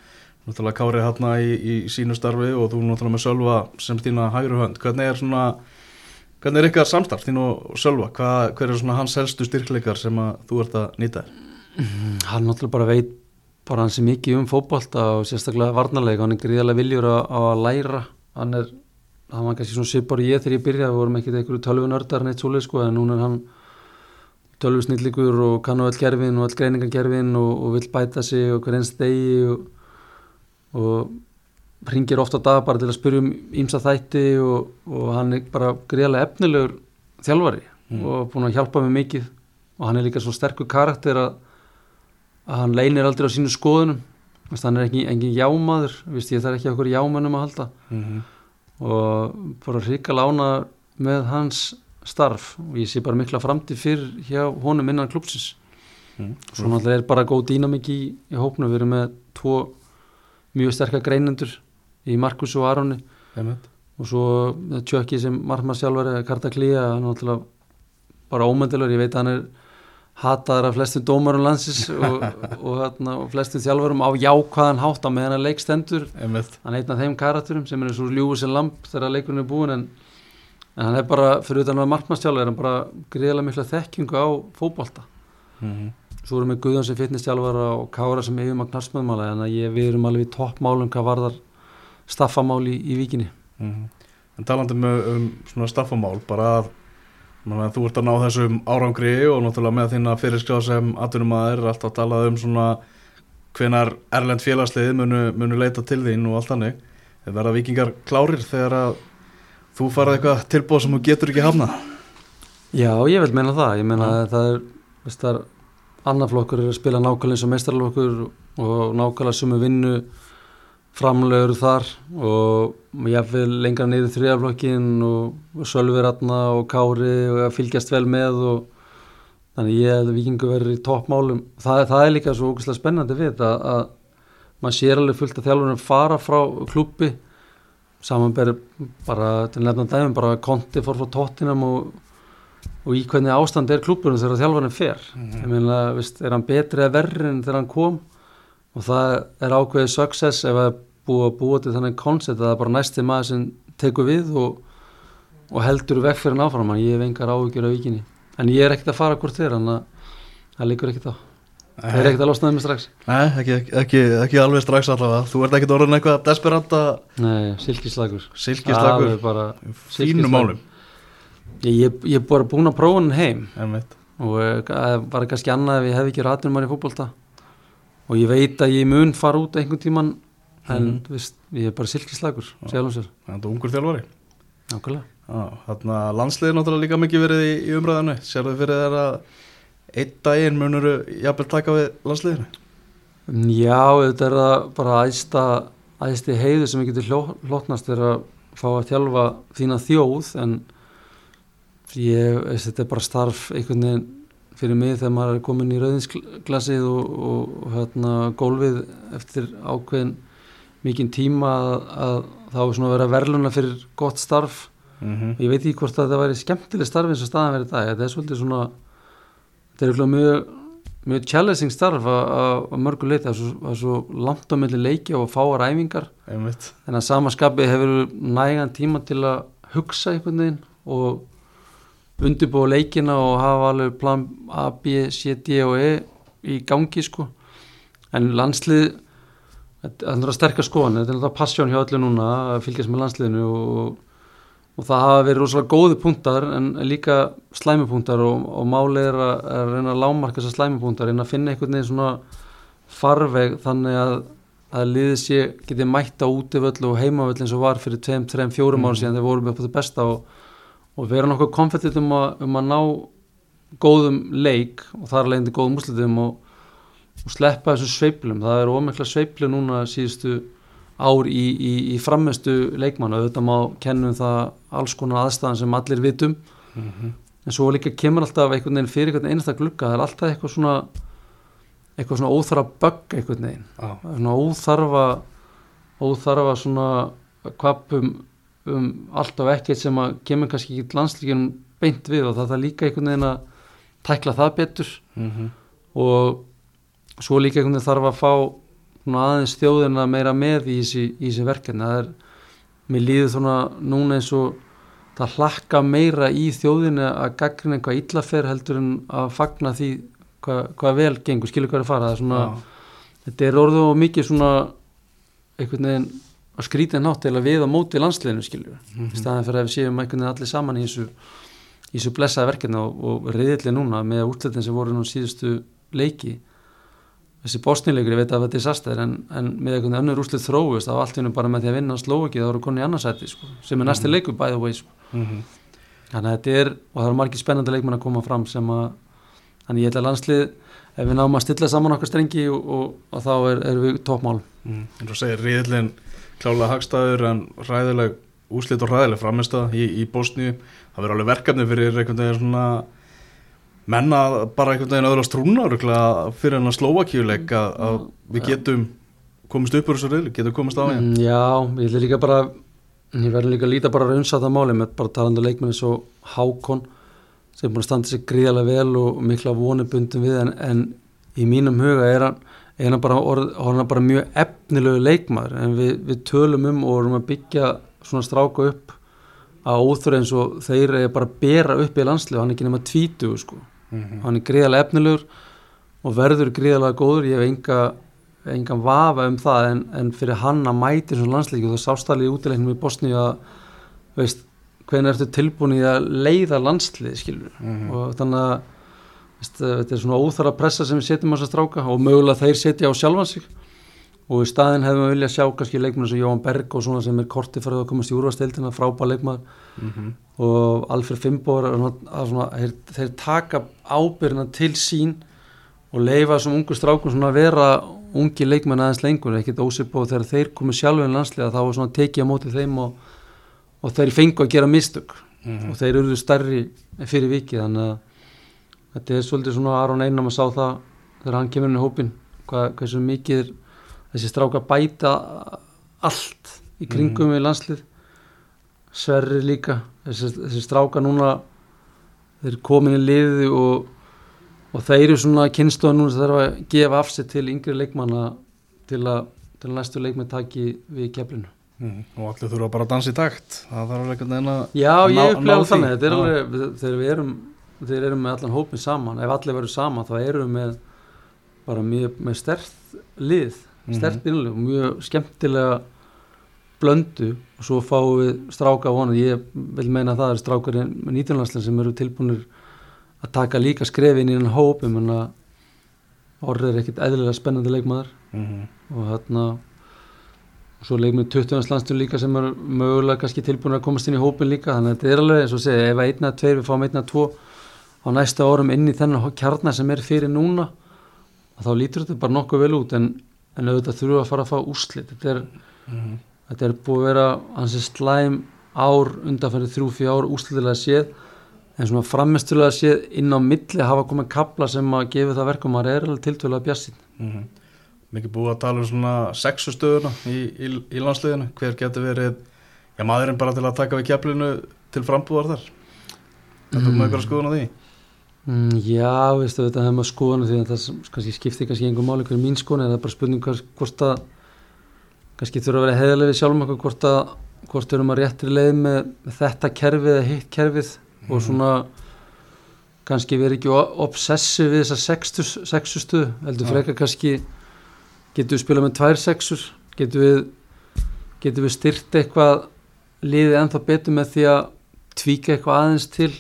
náttúrulega Kári hérna í, í sínu starfi og þú náttúrulega með Sölva sem þína hægri hönd. Hvernig er svona hvernig er ykkar samstarf þín og Sölva? Hvað, hver er svona hans helstu styrkleikar sem að þú ert að nýta þér? hann náttúrulega bara veit bara hann sem mikið um fótbolta og sérstaklega varnarleika, hann er gríðarlega viljur að, að læra, hann er hann var kannski svona svipar og ég þegar ég byrjaði við vorum ekkert einhverju tölvunördar neitt svoleið sko en núna er hann tölvusnillikur og kann á all gerfin og all greiningargerfin og, og vill bæta sig og hver eins degi og, og ringir ofta dag bara til að spyrja um ímsa þætti og, og hann er bara gríðarlega efnilegur þjálfari og búin að hjálpa mig mikið. Og hann er líka svo sterkur karakter að, að hann leynir aldrei á sínu skoðunum. Vist, hann er ekki engin jámaður. Vist, ég þarf ekki okkur jámanum að halda. Mm -hmm. og bara hrika lána með hans starf. Og ég sé bara mikla framtíð fyrr hjá honum innan klúpsins Mm. svo náttúrulega er bara góð dýnamik í, í hópnu, við erum með tvo mjög sterkar greinendur í Markus og Aronni og svo Tjökki sem margmannsjálfari Karta Klía, hann er náttúrulega bara ómöndilegur, ég veit að hann er hataður af flestum dómarum landsins og, og, og, flestum þjálfurum á jákvæðan hátt á meðan að leik stendur. Einmitt. hann einn af þeim karakterum sem er svo ljúfur sem lamp þegar leikurinn er búin en, en hann er bara, fyrir utan að markmannstjálfur er hann bara greiðlega mikla þekkingu á fótbolta. Mm svo erum við Guðjón sem fitnesstjálfara og Kára sem yfirmagn narsmöðmála en að ég, við erum alveg í toppmálum hvað varðar staffamál í, í vikinni Mhm. En talandi um, um svona staffamál bara að manna, þú ert að ná þessum árangri og náttúrulega með þína fyrirskjá sem atvinnumæður er alltaf að tala um svona hvenar erlend félagslið munu, munu leita til þín og allt þannig. Þeir verða vikingar klárir þegar að þú farað eitthvað tilbúð sem þú getur ekki hafna Já, ég vil meina það, ég meina að það er veist, það er annar flokkur er að spila nákvæmlega eins og meistarlokkur og nákvæmlega sumu vinnu framlegur þar og ég vil lengra niður þriðaflokkin og Sölvi Ratna og Kári og að fylgjast vel með og þannig ég að vikingu verður í toppmálum. Það, það er líka svo ógæslega spennandi við þetta að, að maður sér alveg fullt að þjálfurinn fara frá klubbi samanberi bara til nefnum dæmi bara konti fór frá tóttinam og og í hvernig ástand er klúburinn þegar þjálfarinn fer. Ég meina, veist, er hann betri eða verri en þegar hann kom? Og það er ákveðið success ef er búið að búa til þannig koncept að það er bara næsti maður sem tekur við og, og heldur vekk fyrir hann áfram ég hef engar áhugjur af vikinni en ég er ekkert að fara hvort þér að það líkur ekkert á. Það er ekkert að losna þeim strax. Nei, ekki, ekki, ekki alveg strax allavega. Þú ert ekkert orðin eitthvað desperata nei, silkislagur silkislagur silkislagur. málum. Ég, er bara búin að prófa hann heim. Og eh, það var kannski annað ef ég hef ekki ratunum mann í fótbolta. Og ég veit að ég mun fara út einhvern tíman en Mhm. veist, ég er bara silkislagur sjálfum sér, Þannig að er ungur þjálfari. Nákvæmlega. Þannig að landsliðið er náttúrulega líka mikið verið í, í umræðinu Sérðu fyrir þér að einn daginn munur jafnvel taka við landsliðinu? Já, þetta er bara æsta, æsti heiðu sem getur hljó, hlotnast er að fá að þjálfa þína þjóð en ég, þetta er bara starf einhvern veginn fyrir mig þegar maður er komin í rauðinsglasið og, og, og hérna, gólfið eftir ákveðin mikinn tíma að, að þá er svona að vera verðluna fyrir gott starf. Mm -hmm. ég veit ekki hvort að það væri skemmtileg starf eins og staðan verið dag, þetta er svolítið svona þetta er eitthvað mjög mjög challenging starf að- að að mörgu leiti, það er svo, það svo langt á milli leiki og fáar æfingar. Einmitt. En að samaskapi hefur nægan tíma til að hugsa einhvern veginn og undirbúa leikina og hafa alveg plan A, B, C, D og E í gangi sko. En landslið þetta er að sterkar skoðan, þetta er náttúrulega passjón hjá öllu núna að fylgjast með landsliðinu og, og það hafa verið rosalega góði punktar en líka slæmupunktar og, og málið er að, að reyna að lámarka þessar slæmupunktar, reyna að finna einhvern veginn svona farveg þannig að að liðið sé getið mætta útivöll og heimavöll eins og var fyrir 2, 3, 4 ára síðan þeir voru upp á það besta og, og vera nokkuð konfettit um, um að ná góðum leik og þar leiðandi góðum úrslitum og, og sleppa þessu sveiflum. Það er ómikla sveiflu núna síðustu ár í, í, í frammestu leikmann og auðvitað má kennum það alls konar aðstæðan sem allir vitum. En svo líka kemur alltaf einhvern veginn fyrir einhvern einasta glugga. Það er alltaf eitthvað svona eitthvað svona óþarfa bögg einhvern veginn. Er svona óþarfa óþarfa svona kvapum um allt og ekkert sem að kemur kannski ekki landslíkjum beint við. Og það er líka einhvern veginn að tækla það betur. Mhm. og svo líka einhvern veginn þarf að fá aðeins þjóðina meira með í þessi, verkefni. Það er, mér líður svona núna eins og það hlakka meira í þjóðinu að gaggrina eitthvað illafer heldur en að fagna því hvað, hvað vel gengur, skilur hvað er að fara? Það er svona, þetta er orðið og mikið svona einhvern veginn að skrýta nátt til að við á móti landsliðinu skilur, Mhm. í staðan fyrir að við séum einhvern veginn allir saman í þessu í þessu blessaða verkefni og, og reyðilega núna með útlætin sem voru nú síðustu leiki þessi bósnileikur, ég veit að þetta er disaster en, en með einhvern önnur úrslit þróust á allt hennu bara með því að vinna Slóviki þá eru konni í annarsæti sko, sem er næsti leikur by the way sko. Mhm. þannig að þetta er, og það eru margir spennandi leikmenn að koma fram sem að þannig ég held að landslið ef við náum að stilla saman okkar strengi og, og, og þá er, er við toppmál Mm. eins og segir riðlinn klálega hagstæður en ræðileg úslit og ræðileg framistað í, í Bosníu það verður alveg verkefni fyrir einhvern veginn svona menna bara einhvern veginn öðru að strúna fyrir Slovakíuleik að, að við getum komist upp úr þessu riðli, getum komist á hérna. Mm, Já, ég ætla líka bara ég verður líka að líta bara að raunsa það máli með bara talandi leikmenn eins og Hákon sem er búin að standa sig gríðarlega vel og mikla vonir bundum við en, en í mínum huga er hann, er hann, bara, orð, hann er bara mjög efnilegu leikmaður en við, við tölum um og erum að byggja svona stráka upp að óþur eins og þeir er bara að bera upp í landslið hann er ekki nema tvítu sko. Mhm. hann er gríðarlega efnilegur og verður gríðarlega góður ég hef enga, engan vafa um það en, en fyrir hann að mæti svona landsleiki og það sástali í útileiknum í Bosníu að veist, hvernig ertu tilbúin í að leiða landslið skilur Mhm. og þannig að veist, þetta er svona óþara pressa sem við setjum á þess að stráka og mögulega þeir setja á sjálfan sig og í staðin hefðum við viljað sjá kannski leikmenn og Jóhann Berg og svona sem er korti fyrir að komast í úrvasteildina frábær leikmaður Mhm. og Alfred Fimbor þeir, þeir taka ábyrna til sín og leifa þessum ungu strákum svona að vera ungi leikmenn aðeins lengur, ekkert ósip og þegar þeir komu sjálfur í landsliða þá var svona tekið á móti þeim og, og þeir fengu að gera mistök Mhm. og þeir eruðu stærri fyrir vikið þannig að þetta er svolítið svona Aron Einam að sá það þegar hann kemur inn í hópin hvað, þessi stráka bæta allt í kringum við landslið. Sverri líka. Þessi, þessi stráka núna þeir eru komin í liði og, og þeir eru svona kynnstofa núna þarf að gefa af sig til yngri leikmanna til að, til að næstu leikmenn taki við keflinu Mhm. og allir þurfa bara að dansa í takt. Það þarf veginn að Já, Ná- ég upplega þannig, Já. þegar við erum, þeir eru með allan hópin saman, ef allir verður saman þá erum við með bara mjög með stert lið, stert Mhm. innlega og mjög skemmtilega blöndu og svo fáum við stráka á honum, ég vil meina að það er strákar með nýtjörnlandslega sem eru tilbúinir að taka líka skrefin í hennan hópum en að orðið er ekkit eðlilega spennandi leikmaður Mhm. og þarna svo leikum við 20. landstum líka sem er mögulega kannski tilbúin að komast inn í hópin líka þannig að þetta er alveg eins og segja ef að einn eða tveir við fáum einn eða tvo á næsta árum inn í þennan kjarnar sem er fyrir núna þá lítur þetta bara nokkuð vel út en, en auðvitað við að fara að fá úrslit. Þetta er, Mhm. þetta er búið að vera hansi slæm ár undanfærið þrjú fyrir ár úrslitilega séð. En svona framistulega séð inn á milli hafa komið kapla sem að gefa það verkum að maður er alveg tiltölulega bjassin Mhm. mikið búið að tala um svona sexu stöðuna í, í, í landsliðinu. Hver getur verið já, maðurinn bara til að taka við keflinu til frambúðar þar? Þetta er með ykkur að skoðuna því Mm, já, veistu, þetta hefur maður skoðan því að það kannski skiptir kannski einhver máli hver er mín skoðan, en það er bara spurning hvort að kannski þurfa að vera heiðarlega við sjálfum okkur hvort að hvort erum að réttri leið með, með þetta kerfið eða hitt kerfið og svona kannski verið ekki o- obsessi við þessa sextu, sexu stuð heldur Já. frekar kannski getum við spilað með tvær sexur getum við getum við styrt eitthvað liðið ennþá betur með því að tvíka eitthvað aðeins til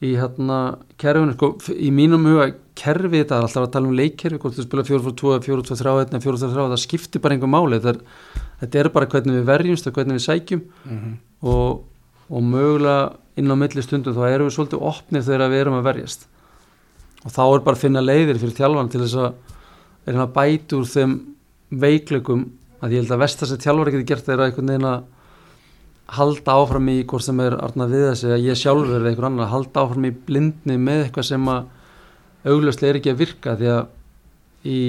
í hérna kerfinu sko, í mínum huga kerfi þetta er alltaf að tala um leikkerfi hvort þú spila 4-4-2, 4-2-3, 1 4-3 það skiptir bara einhver máli. Er, þetta er bara hvernig við verjumst og hvernig við sækjum. Mhm. og, og mögulega inn á milli stundum þá erum við svolítið opnir þegar við erum að verjast. Og þá er bara að finna leiðir fyrir þjálfan til þess að er hann að bæta úr þeim veikleikum að ég held að vestar sem þjálfar geti gert þeirra einhvern veginn að halda áfram í hvort sem er Arna við þessi að ég sjálfur eða einhver annar halda áfram í blindni með eitthvað sem að augljóslega er ekki að virka því að í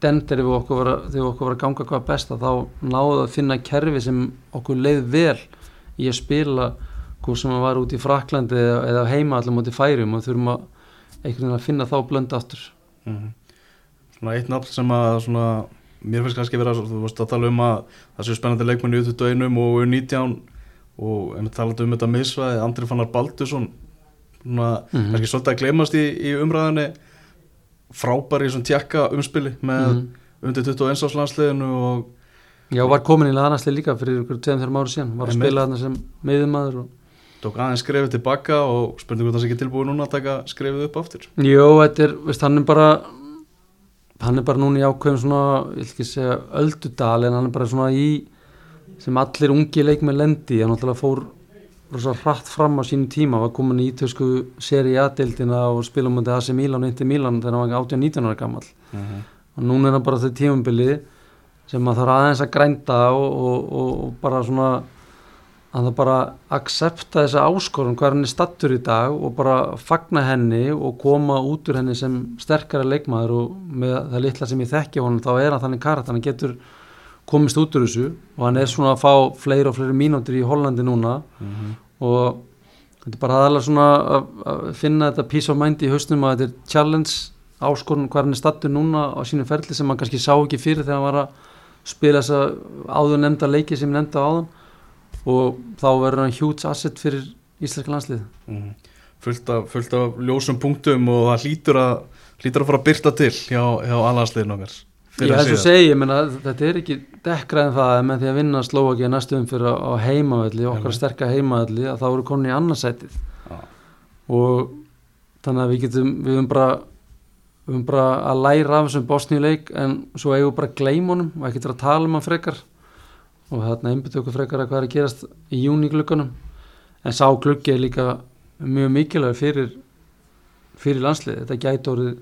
dender við okkur var þegar okkur var að ganga hvað besta þá náðu að finna kerfi sem okkur leið vel í að spila hvort sem að var út í Fraklandi eða, eða heima allir mútið færum og þurfum að einhvern veginn að finna þá blöndu aftur Mhm. Svona eitt nafn sem að svona, mér finnst kannski vera, þú veist að tala um að það séu spennandi leikmenn í U21 og U19 og ef við talaðum um þetta misvæði, Andri Fannar Baldursson svona, Mhm. kannski svolítið að gleymast í, í umræðinni frábæri svona tjekka umspili með Mhm. undir 21 árs landsliðinu og Já, var komin í laðanasli líka fyrir ykkur 2-3 ári síðan, var að spila þarna sem miðumadur og tók aðeins skrefið tilbaka og spurning hvort það sé ekki tilbúið núna að taka skrefið upp aftur Jó, þetta er, veist, hann er bara hann er bara núna í ákveðum svona, ég vil ekki segja öldudal en hann er bara svona í sem allir ungi leikmenn lendi hann náttúrulega fór rosa hratt fram á sínum tíma, var komin í ítösku seri A-deildina og spila mútið AC Milan og Inter Milan þegar hann var 18-19 ára gammal og núna er hann bara þau tímambili sem maður þarf aðeins að grænda og, og, og, og bara svona að það bara accepta þessa áskorun hvað hann er stattur í dag og bara fagna henni og koma út úr henni sem sterkara leikmaður og með það litla sem ég þekki á honum þá er hann þannig karat, hann getur komist út úr þessu og hann er svona að fá fleiri og fleiri mínútur í Hollandi núna. Og þetta er bara aðalega svona að, að finna þetta peace of mind í hausnum að þetta er challenge áskorun hvað hann er stattur núna á sínu ferli sem hann kannski sá ekki fyrir þegar hann var að spila þessa áður nefnda leiki sem nefnda áðan og þá verður hann huge asset fyrir íslenska landslið Mhm. fullt, af, fullt af ljósum punktum og það hlýtur að hlýtur að fara að byrta til hjá, hjá allansliðin okkar. Ég segi, ég meina, þetta er ekki dekkra en það að með því að vinna Slovaki næstum fyrir á, heimavelli, okkar sterka heimavelli að þá eru konin í annarsætið Já. og þannig að við getum við höfum bara, við höfum bara að læra af þessum bosníuleik en svo eigum við bara að gleyma honum og ekki til að tala um hann frekar og þarna einbyttu okkur frekar að hvað er að gerast í júni glugganum. En sá gluggi er líka mjög mikilvæg fyrir fyrir landslið, þetta gæti orðið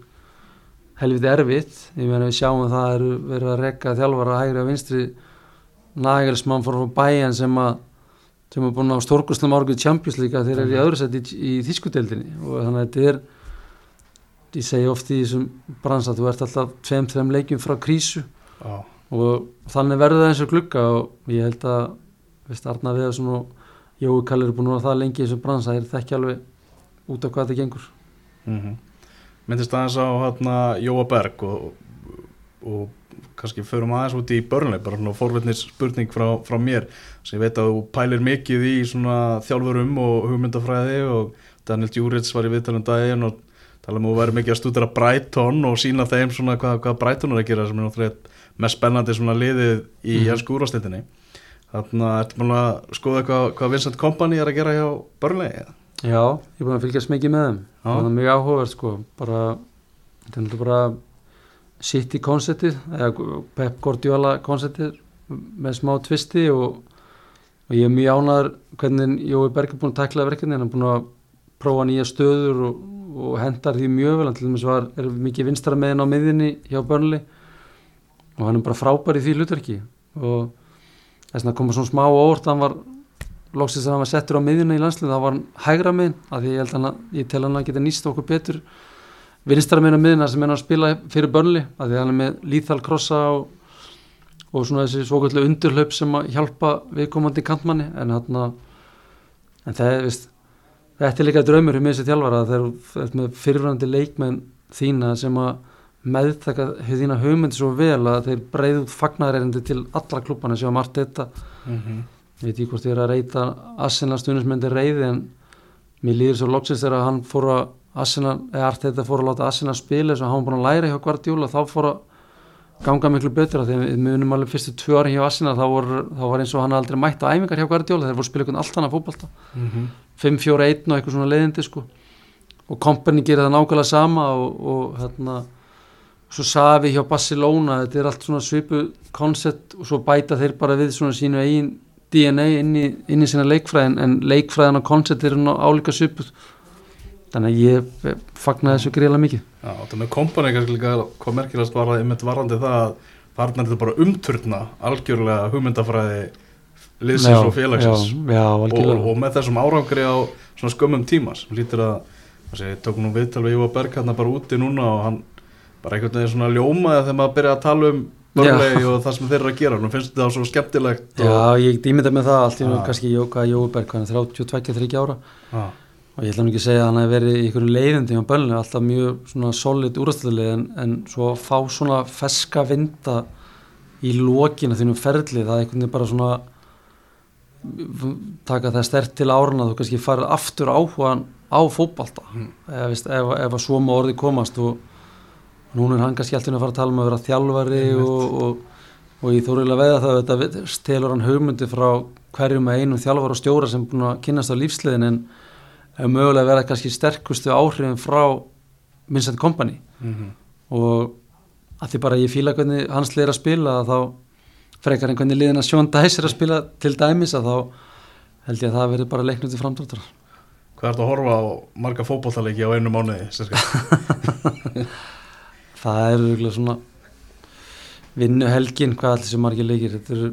helviti erfitt, ég meina við sjáum að það eru verið að rekka þjálfara hægri og vinstri Nagelsmann fór frá bæjan sem að sem er búin á stórkustum árguð Champions League þeir eru í öðru sett í, í þýskudeldinni og þannig að þetta er ég segi oft í þessum bransa þú ert alltaf tveim, þreim leikjum frá krísu. Já. Og þannig verður það eins og glugga og ég held að veist, Arna Viðarsson og Jói Kallir er búin að það lengi í þessum bransa þeir þekki alveg út af hvað þetta gengur. Mm myndist aðeins á hérna, Jóa Berg og, og kannski förum aðeins út í börnleik bara svona forvitnis spurning frá, frá mér. Sem ég veit að þú pælir mikið í svona þjálfurum og hugmyndafræði og Daniel Djúrits var í viðtalum daginn og tala um að þú væri mikið að stúdera Brighton og sína þeim svona hvað, hvað Brighton er að gera sem er náttúrulega mest spennandi svona liðið í mm. Mm. skúrastildinni þannig að ertu búin að skoða hvað, hvað Vincent Kompany er að gera hjá börnleik Já, ég er búin að fylgjast mikið með þeim. Það er mjög áhugavert sko. Bara, þetta er náttúrulega bara City konceptið eða Pep Guardiola konceptið með smá tvisti og, og ég er mjög ánæður hvernig Jói Berg er búin að takla verkefni hann er búin að prófa nýja stöður og, og hendar því mjög vel. Hann til dæmis var, er mikið vinstara meðin á miðinni hjá Burnley og hann er bara frábær í því hlutverki. Og þess að koma svona smá á óvart hann var loksins að hann var settur á miðjuna í landslið þá var hann hægra miðin af því ég held hann að ég tel hann að geta nýst okkur betur vinstara miðin á miðina sem er að spila fyrir börnli af því hann er með lethal krossa og, og svona þessi svokvöldu undurhlaup sem að hjálpa viðkomandi kantmanni. En hann að en það er vist þetta er líka draumur mig þessi þjálfara þegar þú ert með fyrirvændi leikmenn þína sem að meðtaka þína hugmyndi svo vel að þeir breyðu út fagnarerindi til alla klubbana sem að margt þetta mm -hmm. ég veit ekki hvort ég er að reyta Arsenal stuðnismendi reyði en mér líður svo loksins þegar hann fór að Arsenal, eða Arteta fór að láta Arsenal spila eins og hann var búin að læra hjá Guardiola þá fór að ganga miklu betur af því að við munum alveg fyrstu tvö ári hjá Arsenal þá, vor, þá var eins og hann aldrei mætt á æfingar hjá Guardiola þeir voru að spila einhvern allt annað fótbolta. Mm -hmm. 5-4-1 og eitthvað svona leiðindi sko. Og kompani gerir það nákvæmlega sama og, og hérna svo Savi hjá Barcelona þetta er allt svona svipu koncept og svo bæta þeir bara við svona sínu eigin DNA inn í, inn í sína leikfræðin en leikfræðin og koncept eru álíka svipuð þannig að ég fagnaði þessu greiðlega mikið. Já, þetta með kompani kannski líka hvað merkilegast var að einmitt varandi það að þarna er þetta bara umturna algjörlega hugmyndafræði liðsins Já, og félagsins. já, já, og, og með þessum árangri á svona skömmum tíma sem lítur að þessi, tók nú viðtal við Jóa Berg hérna bara úti núna og hann bara einhvern veginn svona ljómaði þegar maður byrja að tala um börnlegi og það sem þeir eru að gera. Nú finnst þetta svo skemmtilegt Já, ég dýmita með það allt í nú kannski Jóka Jóberg, hann er 32-30 ára. Já, og ég ætla nú ekki að segja að hann hef verið í einhverju leiðindi á bönni, alltaf mjög svona solid úrastöðlega en, en svo að fá svona feska vinda í lokina þínum ferli, það er einhvern veginn bara svona taka það stert til áruna þú kannski farið aftur áhugan á fótbalta Mm. ef, ef, ef að svo má orði komast og núna er hann kannski alltaf að fara að tala um að vera þjálfari og, og, og ég þórilega veða það að þetta stelur hann hugmyndi frá hverjum með einum þjálfar og stjóra sem búin að kynast á lífsliðin en hefur mögulega verið kannski sterkustu áhrifin frá Vincent Kompany mhm. og að því bara ég fíla hvernig hans er að spila þá frekar en hvernig liðin að Sjón Dæs er að spila til dæmis að þá held ég að það verið bara leiknum til framdráttar Hvað ertu að horfa á marga fótbollaleiki á einu mánuði? það er auðvitað svona vinnu helgin hvað allir sem margir leikir þetta eru,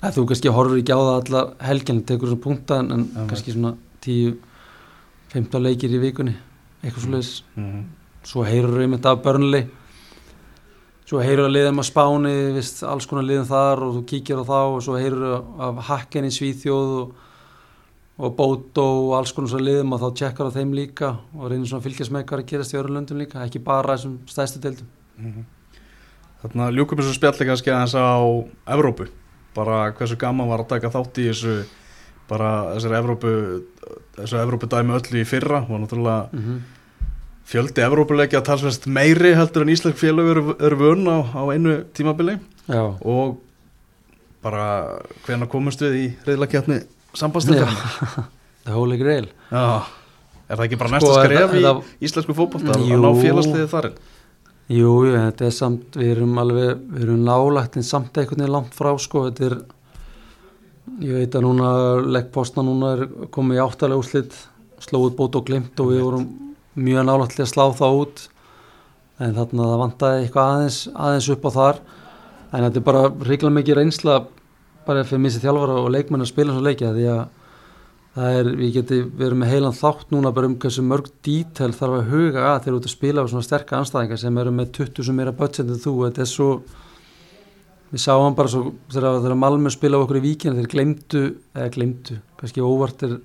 að þú kannski horfur ekki á það allar helgin, tekur svona punkta en, en kannski svona 10-15 leikir í vikunni eitthvað svo leiðis Mhm. svo heyrur við einmitt af börnli svo heyrur að liðum að spáni vist, alls konar liðum þar og þú kíkir á þá og svo heyrur af hakken í Svíþjóð og, og Bótó og alls konar svo liðum og þá tjekkar á þeim líka og reynir svona að fylgjast með hvað er að gerast í öðru löndum líka, ekki bara þessum stæðstu deildum. Mhm. Þarna ljúkum þessu spjalli kannski aðeins á Evrópu, bara hversu gaman var að taka þátt í þessu bara þessari Evrópu þessu Evrópu dæmi öllu í fyrra og náttúrulega mm -hmm. fjöldi Evrópuleikja talsvest meiri heldur en Íslensk félög eru, eru vön á, á einu tímabili. Já, og bara hvenær komumst við í reyðlakjarni sambandstildar the holy grail. Já, er það ekki bara Sko, næsta skref í íslensku fótbolta að ná félagsliðið þarinn Jú, jú, þetta er samt, við erum alveg, við erum nálagt en samt veginn langt frá, sko, þetta er, ég veit að núna, leggpostna núna er komið í áttalega úrslit, slóið bót og glimt og við vorum mjög til að slá það út, en þarna það vantaði eitthvað aðeins, aðeins upp á þar, en þetta er bara reiklega mikið reynsla, bara fyrir missi þjálfara og leikmenn að spila svo leikja, því að það er, við geti verið með heilan þátt núna bara um hversu mörg dítel þarf að huga að þeir eru út að spila á svona sterka anstæðingar sem eru með 20 sem meira budget en þú, þetta er svo við sáum bara svo þegar, þegar Malmö spila okkur í víkina þeir glemdu, eða glemdu, kannski óvart er,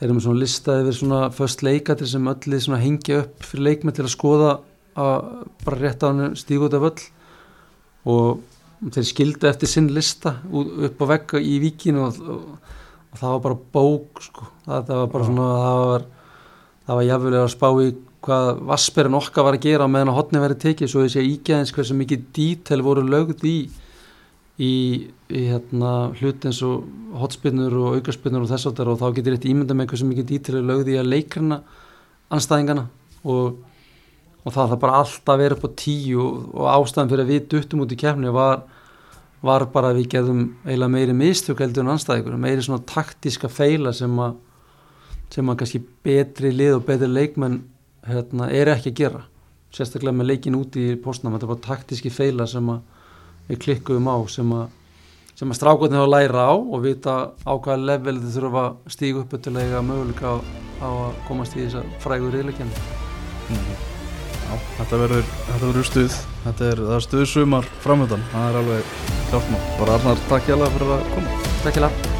erum við svona lista yfir svona först leikatir sem öllu hengja upp fyrir leikmenn til að skoða að bara rétt á hann stígu út af öll og þeir skildu eftir sinn lista upp á vegg í víkinu og, og, og það var bara bók sko. það, það var bara svona það var, það var jafnvel að spá í hvað Vasperinn okkar var að gera meðan að hotni verið tekið svo þessi ígæðins hversu mikið dítel voru lögð í í, í hérna, hlut eins og hotspinnur og aukarspinnur og þess áttar og þá getur eitt ímynda með hversu mikið dítel er lögð í að leikrina anstæðingana og, og það það bara alltaf verið upp á tíu og, og ástæðan fyrir að við duttum út í kefni var var bara að við geðum eiginlega meiri mistök heldur en anstæðingur, meiri svona taktíska feila sem að sem að kannski betri lið og betri leikmenn hérna, er ekki að gera sérstaklega með leikin úti í postnum þetta er bara taktíski feila sem að við klikkuðum á sem að sem að strákotni hafa læra á og vita á hvaða level þið þurfa að stíga upp til að eiga möguleika á, á að komast í þess að frægur riðleikjana Já, þetta verður, þetta verður stuð. Þetta er, það er stuð sumar framöndan það er alveg hjálpna bara Arnar, takk hjá fyrir að koma. Takk fyrir